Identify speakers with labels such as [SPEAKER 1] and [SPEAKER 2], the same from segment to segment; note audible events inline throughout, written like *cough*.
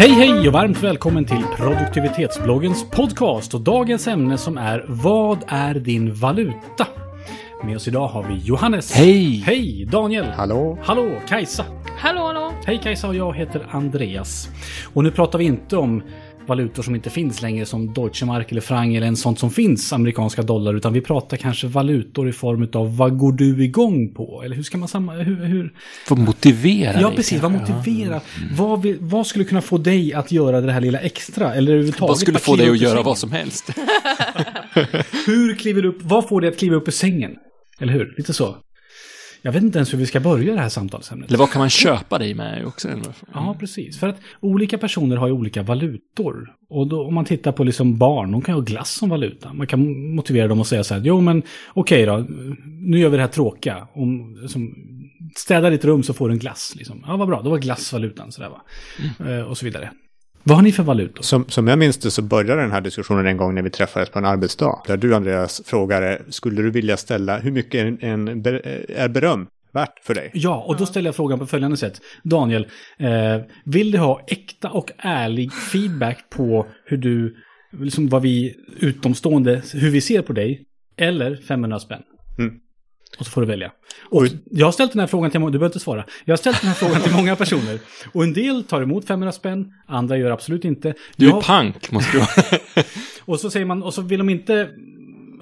[SPEAKER 1] Hej hej och varmt välkommen till produktivitetsbloggens podcast och dagens ämne som är Vad är din valuta? Med oss idag har vi Johannes.
[SPEAKER 2] Hej!
[SPEAKER 1] Hej! Daniel.
[SPEAKER 3] Hallå?
[SPEAKER 1] Hallå! Kajsa.
[SPEAKER 4] Hallå, hallå!
[SPEAKER 1] Hej Kajsa och jag heter Andreas. Och nu pratar vi inte om valutor som inte finns längre som Deutsche Mark eller Franc eller en sånt som finns, amerikanska dollar, utan vi pratar kanske valutor i form av vad går du igång på? Eller hur ska man samma... Hur, hur?
[SPEAKER 2] Vad motiverar
[SPEAKER 1] Ja, precis. Vad motiverar? Vad, vill, vad skulle kunna få dig att göra det här lilla extra? Eller överhuvudtaget
[SPEAKER 2] Vad skulle få dig att göra vad som helst? *laughs*
[SPEAKER 1] Hur kliver du upp? Vad får dig att kliva upp ur sängen? Eller hur? Lite så. Jag vet inte ens hur vi ska börja det här samtalsämnet.
[SPEAKER 2] Eller vad kan man köpa dig med också?
[SPEAKER 1] Ja, precis. För att olika personer har ju olika valutor. Och då, om man tittar på liksom barn, de kan ju ha glass som valuta. Man kan motivera dem och säga så här, jo men okej då, nu gör vi det här tråkiga. Om, som, städa ditt rum så får du en glass. Liksom. Ja, vad bra, då var glass valutan. Sådär, va? Eh, och så vidare. Vad har ni för valutor?
[SPEAKER 3] Som, som jag minns det så började den här diskussionen en gång när vi träffades på en arbetsdag. Där du Andreas frågade, skulle du vilja ställa, hur mycket en, en, är beröm värt för dig?
[SPEAKER 1] Ja, och då ställer jag frågan på följande sätt. Daniel, eh, vill du ha äkta och ärlig feedback på hur du, liksom vad vi utomstående, hur vi ser på dig? Eller 500 spänn?
[SPEAKER 3] Mm.
[SPEAKER 1] Och så får du välja. Och jag har ställt den här frågan till du behöver inte svara. Jag har ställt den här frågan till många personer. Och en del tar emot 500 spänn, andra gör absolut inte.
[SPEAKER 2] Du är
[SPEAKER 1] Jag-
[SPEAKER 2] pank, måste du vara. *laughs*
[SPEAKER 1] och så säger man, och så vill de inte,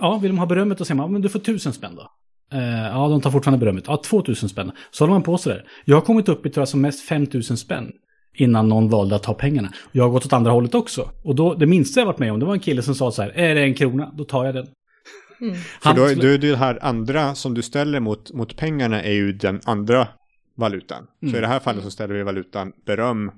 [SPEAKER 1] ja, vill de ha berömmet, då säger man, men du får tusen spänn då. Eh, ja, de tar fortfarande berömmet. Ja, 2000 spänn. Så håller man på sådär. Jag har kommit upp i, tror jag, som mest 5000 spänn. Innan någon valde att ta pengarna. Och jag har gått åt andra hållet också. Och då, det minsta jag varit med om, det var en kille som sa så här, är det en krona, då tar jag den.
[SPEAKER 3] För då,
[SPEAKER 1] skulle-
[SPEAKER 3] du, det här andra som du ställer mot, mot pengarna är ju den andra valutan. Så i det här fallet så ställer vi valutan beröm,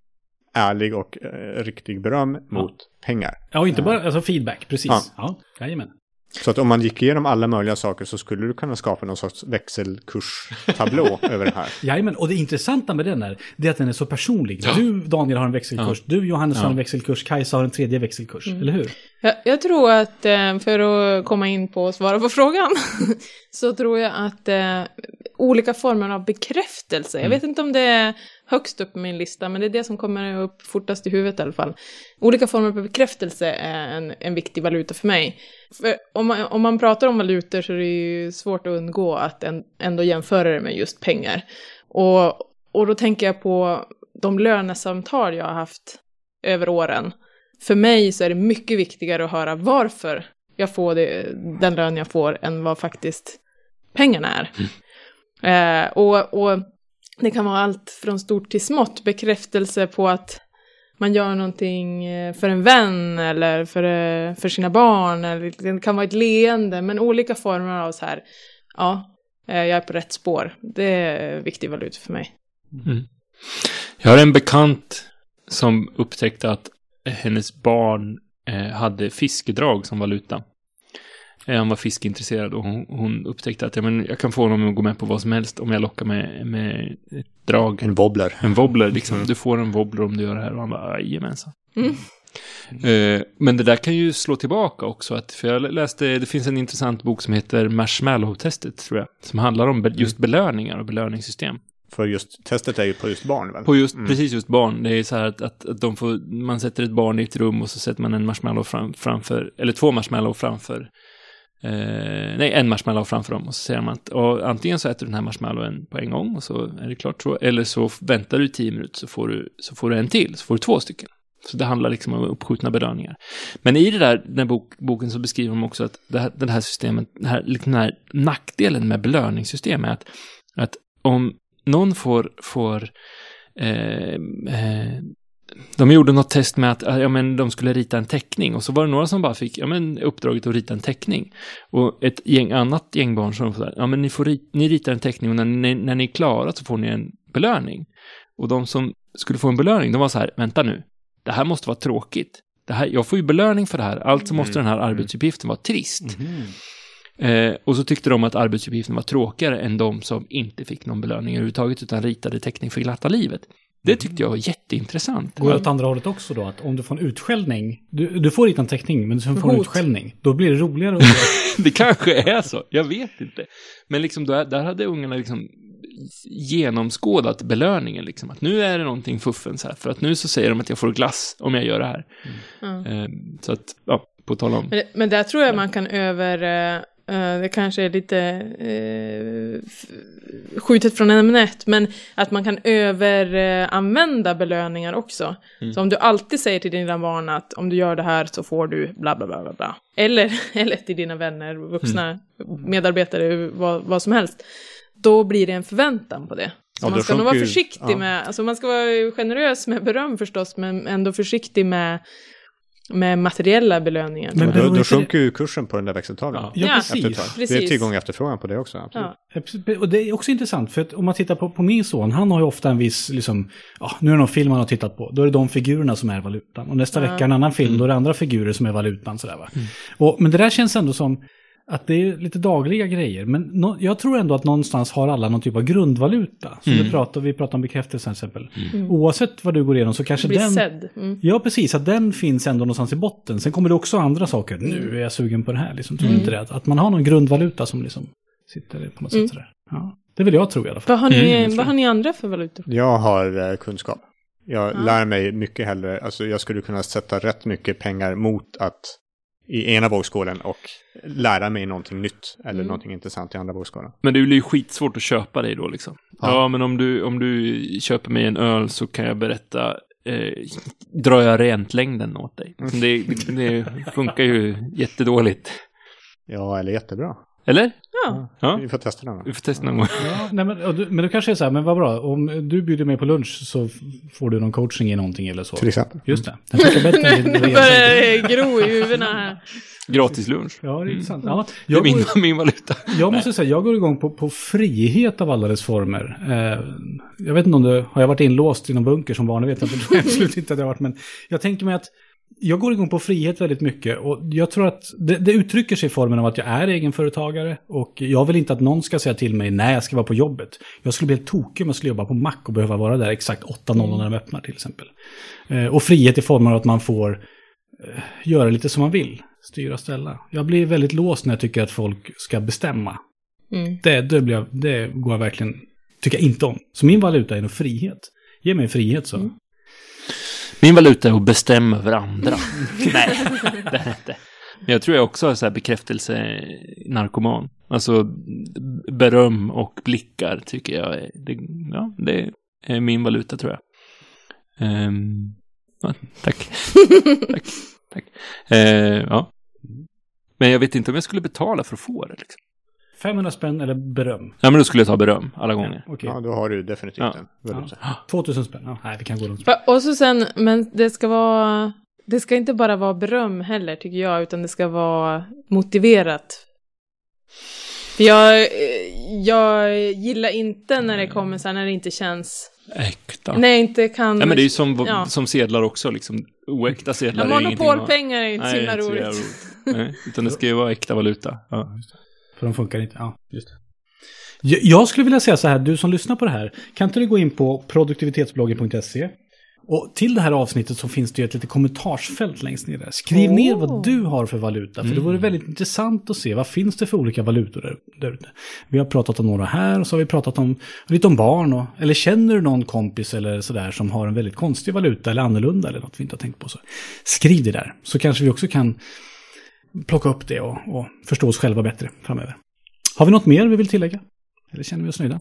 [SPEAKER 3] ärlig och eh, riktig beröm mot pengar.
[SPEAKER 1] Ja, och inte bara, alltså feedback, precis.
[SPEAKER 3] Ja.
[SPEAKER 1] Ja, jajamän.
[SPEAKER 3] Så att om man gick igenom alla möjliga saker så skulle du kunna skapa någon sorts växelkurstablå *laughs* över det här.
[SPEAKER 1] Jajamän, och det intressanta med den är, det är att den är så personlig. Du, Daniel, har en växelkurs. Du, Johannes, har en växelkurs. Kajsa har en tredje växelkurs. Eller hur?
[SPEAKER 4] Jag, jag tror att, eh, för att komma in på och svara på *laughs* frågan, så tror jag att eh, olika former av bekräftelse, jag vet inte om det är högst upp på min lista, men det är det som kommer upp fortast i huvudet i alla fall. Olika former av bekräftelse är en, en viktig valuta för mig. För om man, om man pratar om valutor så är det ju svårt att undgå att en, ändå jämföra det med just pengar. Och, och då tänker jag på de lönesamtal jag har haft över åren. För mig så är det mycket viktigare att höra varför jag får det, den lön jag får än vad faktiskt pengarna är. Eh, och, och det kan vara allt från stort till smått. Bekräftelse på att man gör någonting eh, för en vän eller för, eh, för sina barn. Eller det kan vara ett leende, men olika former av så här, ja, eh, jag är på rätt spår. Det är viktig valuta för mig. Mm.
[SPEAKER 2] Jag har en bekant som upptäckte att hennes barn hade fiskedrag som valuta. Eh, Han var fiskeintresserad och hon, hon upptäckte att ja, men jag kan få honom att gå med på vad som helst om jag lockar med, med ett drag.
[SPEAKER 3] En wobbler.
[SPEAKER 2] En wobbler, liksom. Du får en wobbler om du gör det här. Och han bara, jajamensan.
[SPEAKER 4] Mm.
[SPEAKER 2] Eh, men det där kan ju slå tillbaka också. Att, för jag läste, det finns en intressant bok som heter Marshmallow-testet, tror jag. Som handlar om be, just belöningar och belöningssystem.
[SPEAKER 3] För just testet är ju på just barn väl?
[SPEAKER 2] På just, precis just barn. Det är så här att, att, att de får, man sätter ett barn i ett rum och så sätter man en marshmallow fram, framför, eller två marshmallow framför, eh, nej, en marshmallow framför dem. Och så säger man att och antingen så äter du den här marshmallowen på en gång och så är det klart så, eller så väntar du tio minuter så får du, så får du en till, så får du två stycken. Så det handlar liksom om uppskjutna belöningar. Men i det där, den här bok, boken så beskriver de också att det här, det här systemet, den här, liksom den här nackdelen med belöningssystem är att, att om någon får, får eh, eh, de gjorde något test med att ja, men de skulle rita en teckning och så var det några som bara fick ja, men, uppdraget att rita en teckning. Och ett gäng, annat gäng barn som sa ja men ni, får rit, ni ritar en teckning och när ni, när ni är klara så får ni en belöning. Och de som skulle få en belöning, de var så här, vänta nu, det här måste vara tråkigt. Det här, jag får ju belöning för det här, alltså måste den här arbetsuppgiften vara trist. Eh, och så tyckte de att arbetsuppgiften var tråkigare än de som inte fick någon belöning överhuvudtaget utan ritade teckning för glatta livet. Det tyckte jag var jätteintressant.
[SPEAKER 1] Går det åt andra hållet också då? Att om du får en utskällning, du, du får rita en teckning, men du får en
[SPEAKER 4] Hot.
[SPEAKER 1] utskällning, då blir det roligare. Och roligare. *laughs*
[SPEAKER 2] det kanske är så, jag vet inte. Men liksom där, där hade ungarna liksom genomskådat belöningen. Liksom. Att nu är det någonting fuffens här. För att nu så säger de att jag får glass om jag gör det här.
[SPEAKER 4] Ja.
[SPEAKER 2] Eh, så att, ja, på tal om...
[SPEAKER 4] Men, det- men där tror jag man kan över... eh, det kanske är lite eh, skjutet från ämnet, men att man kan överanvända belöningar också.
[SPEAKER 2] Mm.
[SPEAKER 4] Så om du alltid säger till dina barn att om du gör det här så får du bla bla bla bla bla. Eller, *laughs* eller till dina vänner, vuxna medarbetare, vad, vad som helst. Då blir det en förväntan på det. Så
[SPEAKER 3] Ja,
[SPEAKER 4] man ska nog vara
[SPEAKER 3] ju-
[SPEAKER 4] försiktig
[SPEAKER 3] ja.
[SPEAKER 4] med, alltså man ska vara generös med beröm förstås, men ändå försiktig med, med materiella belöningar.
[SPEAKER 1] Men
[SPEAKER 3] då, då sjunker ju kursen på den där växeltavlan.
[SPEAKER 2] Ja.
[SPEAKER 1] Ja, precis.
[SPEAKER 3] tag. Det är
[SPEAKER 4] precis.
[SPEAKER 3] tillgång och efterfrågan på det också. Absolut.
[SPEAKER 4] Ja.
[SPEAKER 1] Precis. Och det är också intressant, för att om man tittar på, på min son, han har ju ofta en viss, liksom, ja, nu är det någon film han har tittat på, då är det de figurerna som är valutan. Och nästa
[SPEAKER 4] Ja.
[SPEAKER 1] vecka en annan film, då är det andra figurer som är valutan. Sådär, va? Och, men det där känns ändå som att det är lite dagliga grejer. Men nå- jag tror ändå att någonstans har alla någon typ av grundvaluta. Som
[SPEAKER 2] Mm.
[SPEAKER 1] vi, pratar, vi pratar om bekräftelse till exempel.
[SPEAKER 4] Mm.
[SPEAKER 1] Oavsett vad du går igenom så kanske
[SPEAKER 4] Blir
[SPEAKER 1] den...
[SPEAKER 4] sedd. Mm.
[SPEAKER 1] Ja, precis. Att den finns ändå någonstans i botten. Sen kommer det också andra saker. Nu är jag sugen på det här. Liksom. Tror du
[SPEAKER 4] Mm.
[SPEAKER 1] inte det? Att- Att man har någon grundvaluta som liksom sitter på något
[SPEAKER 4] Mm.
[SPEAKER 1] sätt sådär. Ja, det vill jag tro i alla fall.
[SPEAKER 4] Vad har ni,
[SPEAKER 2] Mm, jag tror
[SPEAKER 4] vad har ni andra för valutor?
[SPEAKER 3] Jag har eh, kunskap. Jag
[SPEAKER 4] Ja.
[SPEAKER 3] lär mig mycket hellre, alltså jag skulle kunna sätta rätt mycket pengar mot att i ena vågskålen och lära mig någonting nytt eller
[SPEAKER 4] Mm.
[SPEAKER 3] någonting intressant i andra vågskålen.
[SPEAKER 2] Men det blir ju skitsvårt att köpa dig då liksom. Ja,
[SPEAKER 3] Ja.
[SPEAKER 2] men om du, om du köper mig en öl så kan jag berätta, eh, drar jag rent längden åt dig. Det, det funkar ju jättedåligt.
[SPEAKER 3] Ja, eller jättebra.
[SPEAKER 2] Eller?
[SPEAKER 4] Ja.
[SPEAKER 2] Ja,
[SPEAKER 3] Vi får testa någon gång.
[SPEAKER 2] vi får testa någon gång.
[SPEAKER 1] Ja, nej, men, du, men då kanske är så här, men vad bra, om du bjuder mig på lunch så får du någon coaching i någonting eller så.
[SPEAKER 3] Till exempel.
[SPEAKER 1] Just det. Den din
[SPEAKER 4] Nu börjar det gro i *laughs* huvudena här.
[SPEAKER 2] Gratis lunch.
[SPEAKER 1] Ja, det är intressant. Ja,
[SPEAKER 2] Det är
[SPEAKER 1] jag,
[SPEAKER 2] min, min valuta.
[SPEAKER 1] jag måste säga, jag går igång på, på frihet av alla dess former. Eh, jag vet inte om det, har jag varit inlåst i någon bunker som barn? Jag vet *laughs* jag absolut inte att jag har varit. Men jag tänker mig att jag går igång på frihet väldigt mycket. Och jag tror att det, det uttrycker sig i formen av att jag är egenföretagare. Och jag vill inte att någon ska säga till mig när jag ska vara på jobbet. Jag skulle bli helt tokig om jag skulle jobba på Mac och behöva vara där exakt 8.00 när de öppnar till exempel. Eh, och frihet i formen av att man får eh, göra lite som man vill. Styra och ställa. Jag blir väldigt låst när jag tycker att folk ska bestämma.
[SPEAKER 4] Mm.
[SPEAKER 1] Det, det, blir jag, det går jag verkligen, tycker jag inte om. Så min valuta är nog frihet. Ge mig frihet så.
[SPEAKER 4] Mm.
[SPEAKER 2] Min valuta är att bestämma över andra. *laughs* Nej, det är inte. Men jag tror jag också är så här bekräftelse-narkoman. Alltså beröm och blickar tycker jag är, det, ja, det är min valuta tror jag. Ehm, ja, tack. *laughs* tack. tack. Eh, ja. Men jag vet inte om jag skulle betala för att få det. Liksom.
[SPEAKER 1] 500 spänn eller beröm?
[SPEAKER 2] Ja, men då skulle jag ta beröm alla gånger.
[SPEAKER 1] Okej.
[SPEAKER 3] Ja, då har du definitivt
[SPEAKER 2] Ja.
[SPEAKER 3] en valuta.
[SPEAKER 1] 2000 spänn? Ja, nej, vi kan gå runt.
[SPEAKER 4] Va- Och så sen, men det ska vara, det ska inte bara vara beröm heller tycker jag, utan det ska vara motiverat. För jag, jag gillar inte när det kommer så här, när det inte känns,
[SPEAKER 2] Äkta.
[SPEAKER 4] jag inte kan...
[SPEAKER 2] Nej, men det är ju som,
[SPEAKER 4] Ja.
[SPEAKER 2] som sedlar också, liksom. Oäkta sedlar
[SPEAKER 4] ja,
[SPEAKER 2] är ingenting
[SPEAKER 4] monopolpengar är inte så
[SPEAKER 2] Nej,
[SPEAKER 4] himla roligt.
[SPEAKER 2] jävla Nej, utan det ska ju vara äkta valuta. Ja.
[SPEAKER 1] För de funkar inte. Ja, just det. Jag- Jag skulle vilja säga så här, du som lyssnar på det här, kan inte du gå in på produktivitetsbloggen.se? Och till det här avsnittet så finns det ju ett litet kommentarsfält längst ner där. Skriv
[SPEAKER 4] Oh.
[SPEAKER 1] ner vad du har för valuta, för det vore väldigt intressant att se vad finns det för olika valutor där, där ute. Vi har pratat om några här och så har vi pratat om lite om barn. Och, eller känner du någon kompis eller sådär som har en väldigt konstig valuta eller annorlunda eller något vi inte har tänkt på. Så skriv det där, så kanske vi också kan plocka upp det och, och förstå oss själva bättre framöver. Har vi något mer vi vill tillägga? Eller känner vi oss nöjda?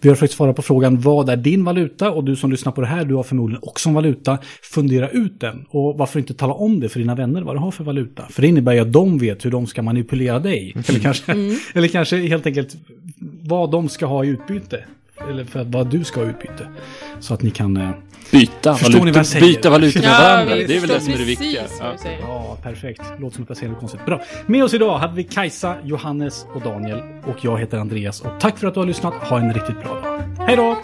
[SPEAKER 1] Vi har försökt svara på frågan vad är din valuta? Och du som lyssnar på det här, du har förmodligen också en valuta. Fundera ut den. Och varför inte tala om det för dina vänner vad du har för valuta? För det innebär ju att de vet hur de ska manipulera dig. Eller, kanske, eller kanske helt enkelt vad de ska ha i utbyte. Eller för vad du ska ha utbyte. Så att ni kan... eh,
[SPEAKER 2] Byta
[SPEAKER 1] Förstår ni vad
[SPEAKER 2] valuta,
[SPEAKER 1] jag säger?
[SPEAKER 2] byta valuta med
[SPEAKER 4] Ja,
[SPEAKER 2] varandra. Det är väl det som är det viktiga.
[SPEAKER 1] Ja. perfekt. Låter som ett passerande konstigt. Bra. Med oss idag hade vi Kajsa, Johannes och Daniel. Och jag heter Andreas. Och tack för att du har lyssnat. Ha en riktigt bra dag. Hej då!